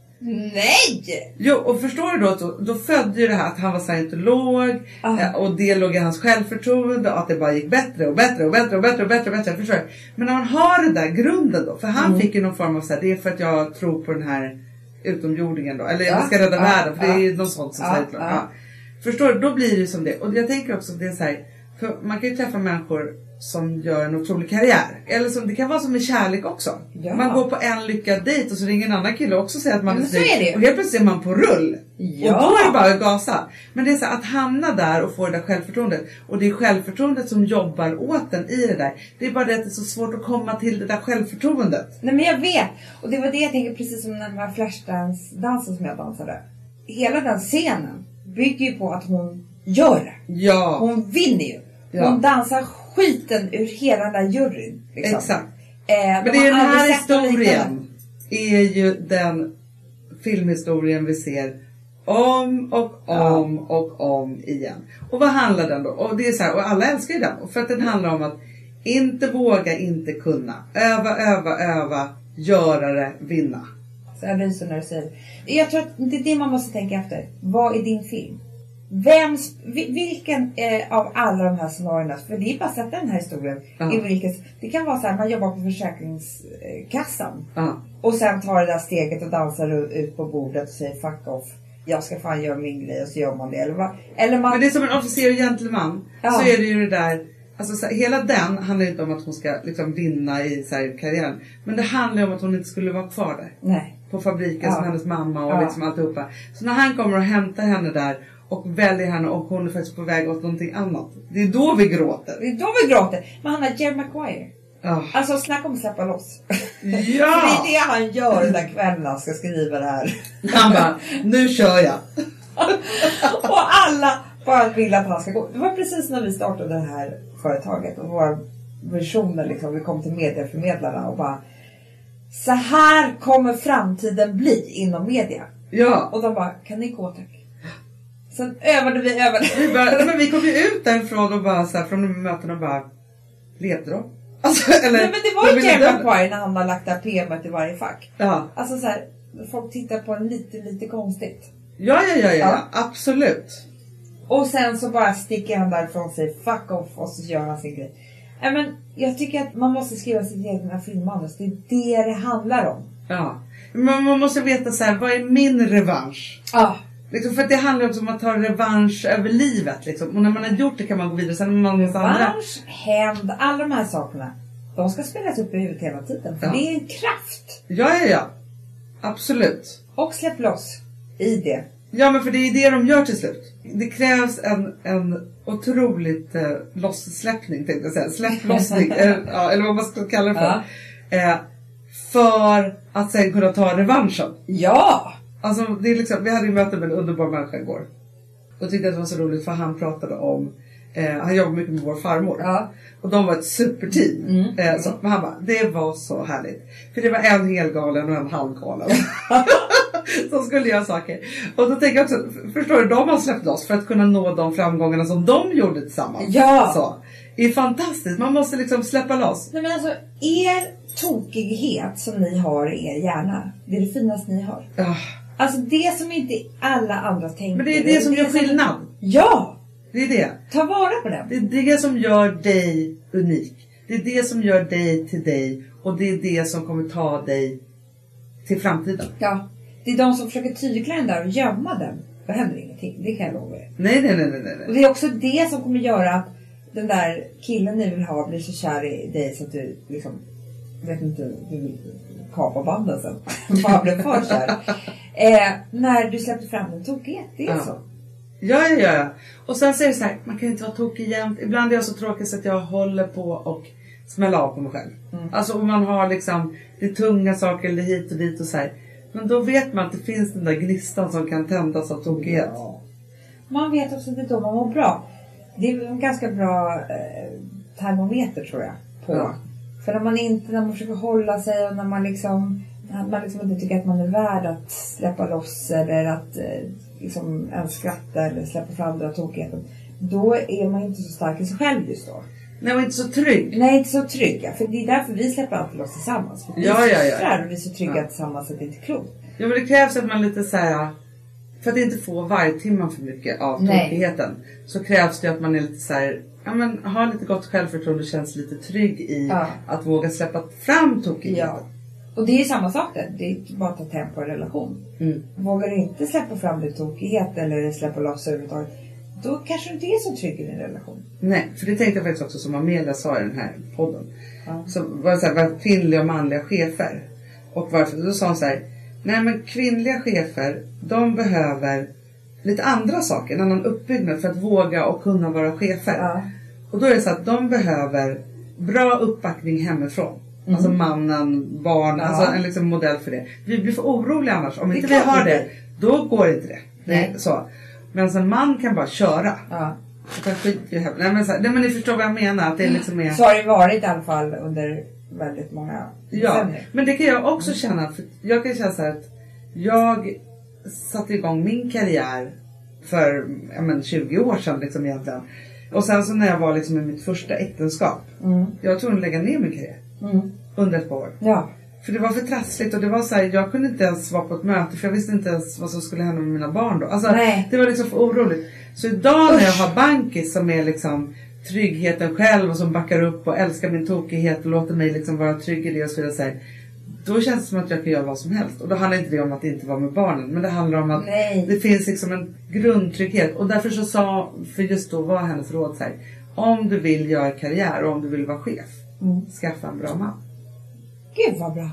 B: Nej!
A: Jo, och förstår du då att då, då födde ju det här att han var scientolog
B: Ah.
A: eh, och det låg i hans självförtroende och att det bara gick bättre och bättre och bättre och bättre och bättre och bättre. Förstår du? Men när man har det där grunden då, för han
B: Mm.
A: fick ju någon form av så här, det är för att jag tror på den här utomjordingen då, eller
B: Ja,
A: vi ska rädda
B: ja,
A: världen för det är ju något sånt som
B: Ja,
A: scientolog.
B: ja.
A: Förstår du? Då blir det som det. Och jag tänker också att det är så här, för man kan ju träffa människor som gör en otrolig karriär. Eller som, det kan vara som med kärlek också.
B: Ja.
A: Man går på en lyckad dejt och så ringer en annan kille och också säger att man
B: Men
A: är
B: ju.
A: Och helt plötsligt är man på rull.
B: Ja.
A: Och då är det bara att gasa. Men det är så här, att hamna där och få det där självförtroendet. Och det är självförtroendet som jobbar åt en i det där. Det är bara det att det är så svårt att komma till det där självförtroendet.
B: Nej men jag vet. Och det var det jag tänkte precis som den här Flashdance-dansen som jag dansade. Hela den scenen bygger ju på att hon gör det.
A: Ja,
B: Hon vinner ju.
A: Ja.
B: Hon dansar skiten ur hela den där juryn. Liksom.
A: exakt.
B: Eh,
A: Men
B: de
A: det är den här historien. Är ju den filmhistorien vi ser om och om och om igen. Och vad handlar den då? Och det är så här, och alla älskar ju den. För att den handlar om att inte våga, inte kunna. Öva, öva, öva. Göra det, vinna.
B: Så jag ryser när du säger det. Jag tror att det är det man måste tänka efter. Vad är din film? Vems, vi- vilken eh, av alla de här scenarierna, för det är bara att sätta den här historien
A: Ja.
B: i vilket, det kan vara så här, man jobbar på Försäkringskassan
A: Ja.
B: och sen tar det där steget och dansar ut- på bordet och säger fuck off. Jag ska fan göra min grej och så gör man det. Eller, vad- eller man...
A: Men det är som en officer och gentleman.
B: Ja.
A: Så är det ju det där. Alltså så här, hela den handlar inte om att hon ska liksom vinna i så här, karriären. Men det handlar om att hon inte skulle vara kvar där.
B: Nej.
A: På fabriken
B: Ja.
A: som hennes mamma och
B: Ja.
A: liksom alltihopa. Så när han kommer och hämtar henne där och väljer henne och hon är faktiskt på väg åt någonting annat. Det är då vi gråter.
B: Det är då vi gråter. Men han har Jerry Maguire.
A: Ja.
B: Alltså snacka om att släppa loss.
A: Ja! [LAUGHS]
B: Det är det han gör den där kvällen han ska skriva det här. [LAUGHS]
A: Han bara, nu kör jag. [LAUGHS]
B: Och alla bara vill att han ska gå. Det var precis när vi startade det här företaget och våra visioner liksom. Vi kom till medieförmedlarna och bara Så här kommer framtiden bli inom media.
A: Ja.
B: Och de bara, kan ni gå tack? Sen övade vi, övade.
A: Vi, bara, men vi kom ju ut därifrån och bara så här, från de mötena och bara, levde de? Alltså, [LAUGHS] eller,
B: Nej men det var ju Jerry Maguire när han har lagt det här PMet i varje fack.
A: Ja.
B: Alltså så här, folk tittar på en lite, lite konstigt.
A: Ja, ja, ja, ja,
B: Ja.
A: absolut.
B: Och sen så bara sticker han därifrån och säger fuck off och så gör han sin grej. Men jag tycker att man måste skriva sitt egna filmmanus. Det är det det handlar om.
A: Ja. Men man måste veta så här, vad är min revansch?
B: Ja.
A: Liksom, för det handlar också om att ta revansch över livet. Liksom. Och när man har gjort det kan man gå vidare. Sen man måste andra.
B: Revansch, hämnd, alla de här sakerna. De ska spelas upp i huvudet hela tiden. För
A: Ja.
B: det är en kraft.
A: Ja, ja, ja. Absolut.
B: Och släpp loss i det.
A: Ja men för det är det de gör till slut. Det krävs en, en otroligt eh, lossläppning tänkte jag säga. Släpplossning. [LAUGHS] eh, ja, eller vad man ska kalla det för. Eh, för att sen kunna ta revanschen.
B: Ja!
A: Alltså, det är liksom, vi hade ju möte med en underbar människa igår. Och tyckte att det var så roligt för han pratade om Eh, han jobbar mycket med vår farmor.
B: Ja.
A: Och de var ett superteam.
B: Mm.
A: Eh, så, men han bara, det var så härligt. För det var en helgalen och en halvgalen. [LAUGHS] som skulle göra saker. Och då tänker jag också, förstår du, de har släppt loss för att kunna nå de framgångarna som de gjorde tillsammans.
B: Ja.
A: Så, det är fantastiskt, man måste liksom släppa loss.
B: Nej men alltså, er tokighet som ni har i er hjärna, det är det finaste ni har.
A: Ah,
B: Alltså det som inte alla andra tänker.
A: Men det är det som gör skillnad.
B: Ja!
A: Det är det.
B: Ta vara på den.
A: Det är det som gör dig unik. Det är det som gör dig till dig. Och det är det som kommer ta dig till framtiden.
B: Ja. Det är de som försöker tygla den där och gömma den. Då händer ingenting. Det kan jag lova er.
A: Nej, nej, nej, nej, nej.
B: Och det är också det som kommer göra att den där killen ni vill ha blir så kär i dig så att du liksom, vet inte, du vill kapa banden sen. [LAUGHS] Bara blir för kär. Eh, när du släppte fram en tokighet. Det är
A: Ja.
B: så.
A: Ja, ja, ja. Och sen säger det så här, man kan inte vara tokig jämt. Ibland är jag så tråkig så att jag håller på och smälla av på mig själv. Alltså om man har liksom, det är tunga saker eller hit och dit och så här. Men då vet man att det finns den där gnistan som kan tändas av tokighet.
B: Man vet också är då man mår bra. Det är en ganska bra eh, termometer tror jag. På.
A: Ja.
B: För när man inte, när man försöker hålla sig och när man liksom, när man liksom inte tycker att man är värd att släppa loss eller att eh, liksom ens skratta eller släppa fram den här tokigheten. Då är man inte så stark i sig själv just då.
A: Nej, och inte så trygg.
B: Nej, inte så trygga. För det är därför vi släpper alltid loss tillsammans. För vi
A: Ja,
B: är
A: ja, ja.
B: och vi är så trygga
A: Ja.
B: tillsammans att det inte är klokt.
A: Ja, men det krävs att man lite så här, för att inte få vargtimman för mycket av tokigheten. Så krävs det att man är lite så här, ja men har lite gott självförtroende och känns lite trygg i
B: Ja.
A: att våga släppa fram tokigheten.
B: Ja. Och det är samma sak där. Det är bara att ta tempo i relation.
A: Mm.
B: Vågar du inte släppa fram din tokighet eller släppa loss överhuvudtaget. Då kanske du inte är så trygg i din relation.
A: Nej, för det tänkte jag faktiskt också som Amelia sa i den här podden.
B: Ja.
A: Så var det så här, vad kvinnliga och manliga chefer. Och varför? Då sa hon så här, nej men kvinnliga chefer, de behöver lite andra saker, en annan uppbyggnad för att våga och kunna vara chefer.
B: Ja.
A: Och då är det så att de behöver bra uppbackning hemifrån. Alltså mannen, barn.
B: Ja.
A: alltså en liksom modell för det. Vi blir för oroliga annars. Om
B: Det
A: inte vi har det, då går inte det.
B: Nej.
A: Så. Men en man kan bara köra.
B: Ja.
A: I Nej men, så nej men ni förstår vad jag menar. Att det liksom är...
B: Så har det varit i alla fall under väldigt många
A: Ja,
B: decennier.
A: men det kan jag också känna. För jag kan känna så här att jag satte igång min karriär för men 20 år sedan liksom egentligen. Och sen så när jag var liksom i mitt första äktenskap.
B: Mm.
A: Jag var tvungen att lägga ner min karriär
B: Mm.
A: under ett par år.
B: Ja.
A: För det var för trassligt och det var så här, jag kunde inte ens vara på ett möte för jag visste inte ens vad som skulle hända med mina barn då. Alltså,
B: Nej.
A: det var liksom för oroligt. Så idag när jag
B: Usch.
A: har Bankis som är liksom tryggheten själv och som backar upp och älskar min tokighet och låter mig liksom vara trygg i det och så vidare. Så här, då känns det som att jag kan göra vad som helst. Och då handlar inte det om att inte vara med barnen. Men det handlar om att
B: Nej.
A: det finns liksom en grundtrygghet. Och därför så sa, för just då var hennes råd så här. Om du vill göra karriär och om du vill vara chef.
B: Mm.
A: Skaffa en bra man.
B: Gud vad bra.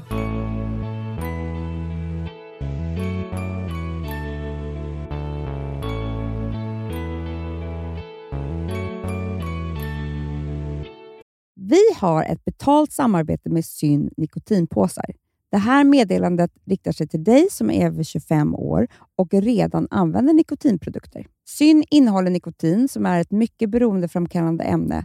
C: Vi har ett betalt samarbete med Syn nikotinpåsar. Det här meddelandet riktar sig till dig som är över 25 år och redan använder nikotinprodukter. Syn innehåller nikotin som är ett mycket beroendeframkallande ämne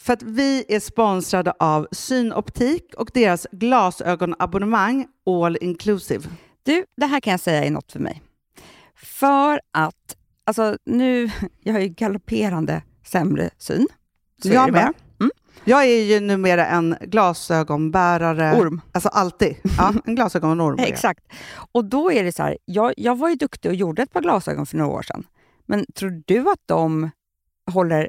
A: För att vi är sponsrade av Synoptik och deras glasögonabonnemang All Inclusive.
C: Du, det här kan jag säga är något för mig. För att, alltså nu, [LAUGHS] jag har ju galopperande sämre syn. Så
A: Jag
C: är
A: med.
C: Mm.
A: Jag är ju numera en glasögonbärare.
B: Orm.
A: Alltså alltid. Ja, [LAUGHS] en glasögonorm.
B: Exakt. Och då är det så här, jag, jag var ju duktig och gjorde ett par glasögon för några år sedan. Men tror du att de håller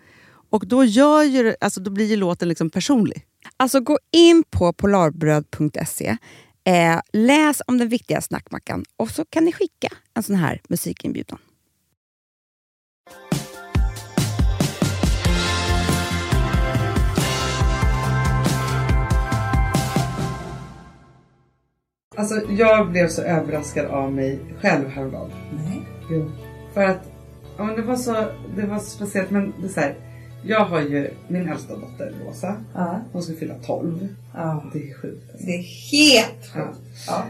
A: Och då, gör ju, det- alltså, då blir ju låten liksom personlig.
B: Alltså gå in på polarbröd.se, eh, läs om den viktiga snackmackan och så kan ni skicka en sån här musikinbjudan.
A: Alltså, jag blev så överraskad av mig själv häromdagen.
D: Nej.
A: Jo. För att ja, men det, var så, det var så speciellt. Men det är så här, jag har ju min äldsta dotter Rosa.
D: Ja.
A: Hon ska fylla 12.
D: ja.
A: Det är sjukt. alltså.
D: Det är helt sjukt. Ja.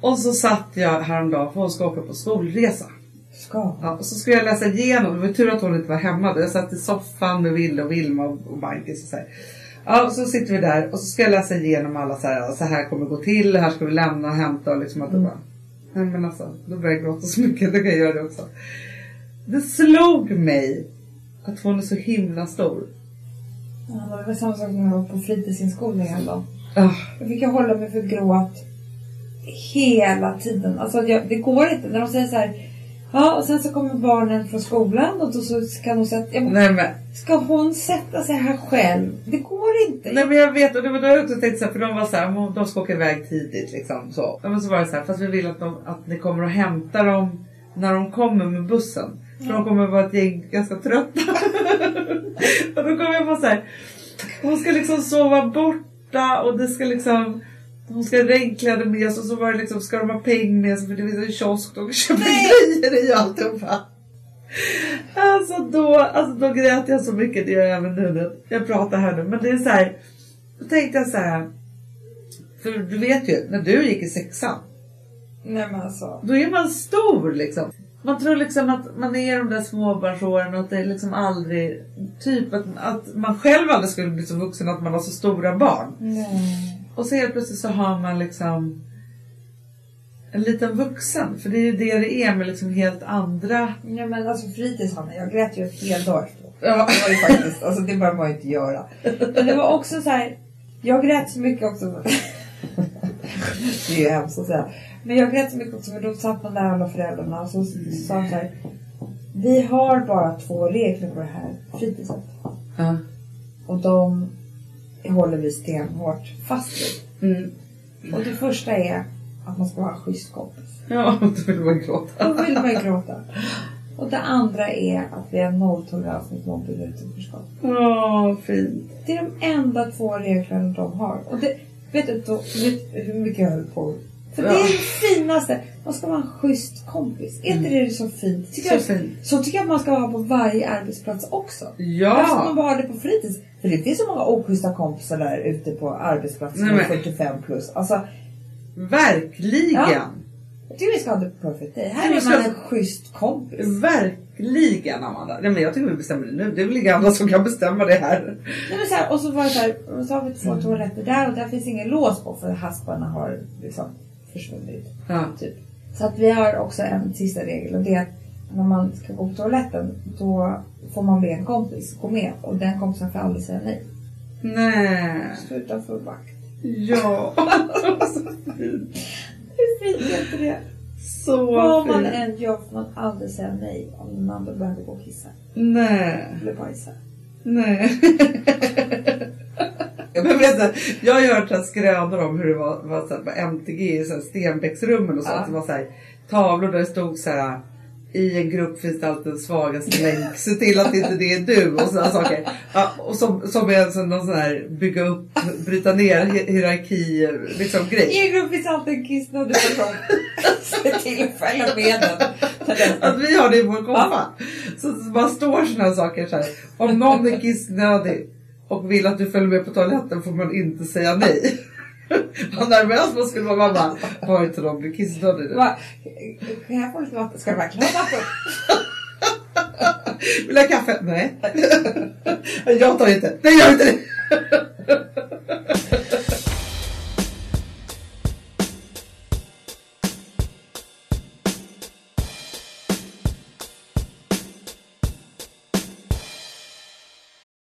A: Och så satt jag häromdagen för hon ska åka på skolresa.
D: Ska.
A: Ja, och så skulle jag läsa igenom, det var tur att hon inte var hemma. Jag satt i soffan med Ville och Vilma och, och Bankis och så här. Ja, och så sitter vi där och så ska jag läsa igenom alla så här, så här kommer det gå till, här ska vi lämna och hämta och liksom att det bara. Nej men alltså, då börjar jag gråta så mycket, då kan jag göra det också. Det slog mig att hon är så himla stor.
D: Ja, det var samma sak när jag var på fritidsinskolningen då.
A: Ah,
D: Jag fick hålla mig för gråt hela tiden. Alltså jag, det går inte. När de säger så här. Ja, och sen så kommer barnen från skolan och då så kan hon sätta... Jag,
A: nej men,
D: ska hon sätta sig här själv? Det går inte.
A: nej men jag vet och det var då jag också tänkte så här, för de var så här, "Men de ska åka iväg tidigt liksom så. Men så var det så här, fast vi vill att, de, att ni kommer och hämtar dem när de kommer med bussen. För de kommer vara ett gäng ganska trötta. [LAUGHS] och då kommer jag på så här. Hon ska liksom sova borta och det ska liksom hon ska ha regnkläder med sig och så var det liksom, ska de ha peng med sig för det finns en kiosk de kan köpa grejer i och alltihopa. Alltså då, alltså då grät jag så mycket, det gör jag även nu när jag pratar här nu. Men det är så här, då tänkte jag så här. För du vet ju, när du gick i sexan,
B: Nej men alltså.
A: då är man stor liksom. Man tror liksom att man är de där småbarnsåren och att det är liksom aldrig, typ att, att man själv aldrig skulle bli så vuxen att man har så stora barn.
B: Nej.
A: Och så helt plötsligt så har man liksom en liten vuxen. För det är ju det det är med liksom helt andra...
B: Ja men alltså fritids Hanna, jag grät ju en hel dag.
A: Ja.
B: Det var ju faktiskt, alltså det behöver man ju inte göra. Men det var också så här. jag grät så mycket också. det är ju hemskt att säga. Men jag grät så mycket också för då satt man där alla föräldrarna och så sa de så här. Vi har bara två regler på det här fritidset.
A: Ja.
B: Och de håller vi stenhårt fast vid.
A: Mm.
B: Och det första är att man ska vara en schysst kompis.
A: Ja, [LAUGHS] då vill man gråta.
B: Då vill man ju gråta. Och det andra är att vi har nolltolerans mot mobbning och utanförskap.
A: Åh, fint.
B: Det är de enda två reglerna de har. Och det, vet du då, vet hur mycket jag höll på? För det är det finaste. Man ska vara en schysst kompis. Är inte det så fint? Tycker
A: Så
B: jag,
A: fint.
B: så tycker jag att man ska ha på varje arbetsplats också. Varför ska
A: Ja!
B: man bara ha det på fritids? För det finns så många oschyssta kompisar där ute på arbetsplatser med
A: men-
B: 45 plus. Alltså,
A: Verkligen!
B: Ja. jag tycker vi ska ha på perfect day. Här är man en schysst kompis.
A: Verkligen Amanda. Nej, men jag tycker vi bestämmer det nu. Det är väl inga andra som kan bestämma det här.
B: Nej, men så här, och så var det så här, så har vi två toaletter där och där finns ingen lås på för hasparna har liksom försvunnit.
A: Ja.
B: Typ. Så att vi har också en sista regel och det är att när man ska gå på toaletten då får man be en kompis gå med och den kompisen får aldrig säga nej.
A: Nej.
B: Stå utanför vakt.
A: Ja. Så fint.
B: Hur fint är inte det?
A: Så
B: Vad man
A: fint.
B: än gör får man aldrig säga nej om den andra behöver gå och kissa
A: Nej.
B: eller bajsa.
A: Nej. [LAUGHS] Jag, berätta, jag har ju hört så här skrönor om hur det var, var så här, på MTG i så här Stenbecksrummen och sånt.
B: Ja.
A: Det var så här, tavlor där det stod så här i en grupp finns det alltid den svagaste länk. Se till att inte det är du och sådana saker. Ja, och som, som är en sån, någon sån här bygga upp, bryta ner hi- hierarki liksom grej.
B: I en grupp finns alltid en kissnödig person. [LAUGHS] Se till att följa med den.
A: Att vi har det i vår kompa. Så, så bara står här saker så här. Om någon är kissnödig och vill att du följer med på toaletten får man inte säga nej. [LAUGHS] Vad nervös man skulle vara. Man bara, har inte de blivit kissnödig nu?
B: Kan jag få lite vatten? Ska jag verkligen ha vatten? [LAUGHS]
A: Vill du ha kaffe? Nej. [LAUGHS] Jag tar inte. Nej, gör inte det.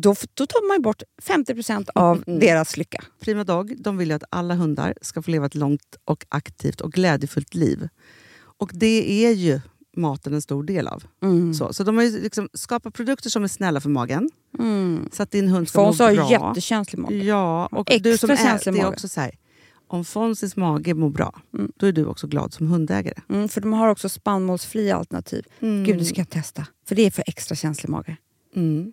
B: då, då tar man bort 50% av
A: Mm.
B: deras lycka.
A: Prima Dog de vill ju att alla hundar ska få leva ett långt och aktivt och glädjefullt liv. Och det är ju maten en stor del av.
B: Mm.
A: Så, så de har liksom skapat produkter som är snälla för magen.
B: Mm.
A: Så att din hund ska
B: Fons
A: må
B: har
A: bra.
B: ju jättekänslig mage.
A: Ja, och
B: Extra
A: du som är, det är också så här, om Fonzys mage mår bra,
B: Mm.
A: då är du också glad som hundägare.
B: Mm, för de har också spannmålsfria alternativ.
A: Mm.
B: Gud, det ska jag testa. För det är för extra känslig mage.
A: Mm.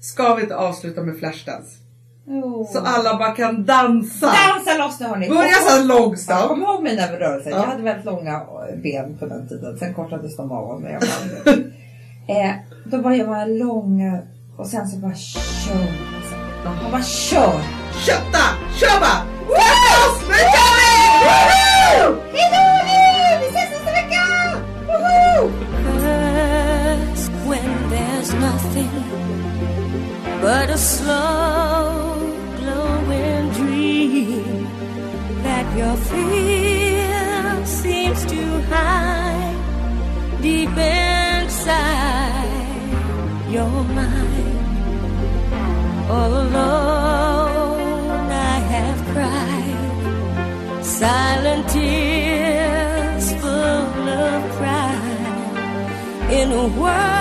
E: Ska vi inte avsluta med Flashdance? Så alla bara kan dansa.
F: Dansa loss nu hörni!
E: Börja så långsamt.
F: Kom ihåg mina rörelser.
E: Ja.
F: Jag hade väldigt långa eh, ben på den tiden. Sen kortades de av. Men jag [LAUGHS] eh, då var jag bara långa och sen så bara kör. Man bara kör.
E: Kötta! Kör bara! Flashdance! Nu kör vi!
F: Hejdå nu! Vi ses nästa vecka! Woho!
G: When there's nothing but a slow glowing dream that your fear seems to hide deep inside your mind. All alone I have cried silent tears full of pride in a world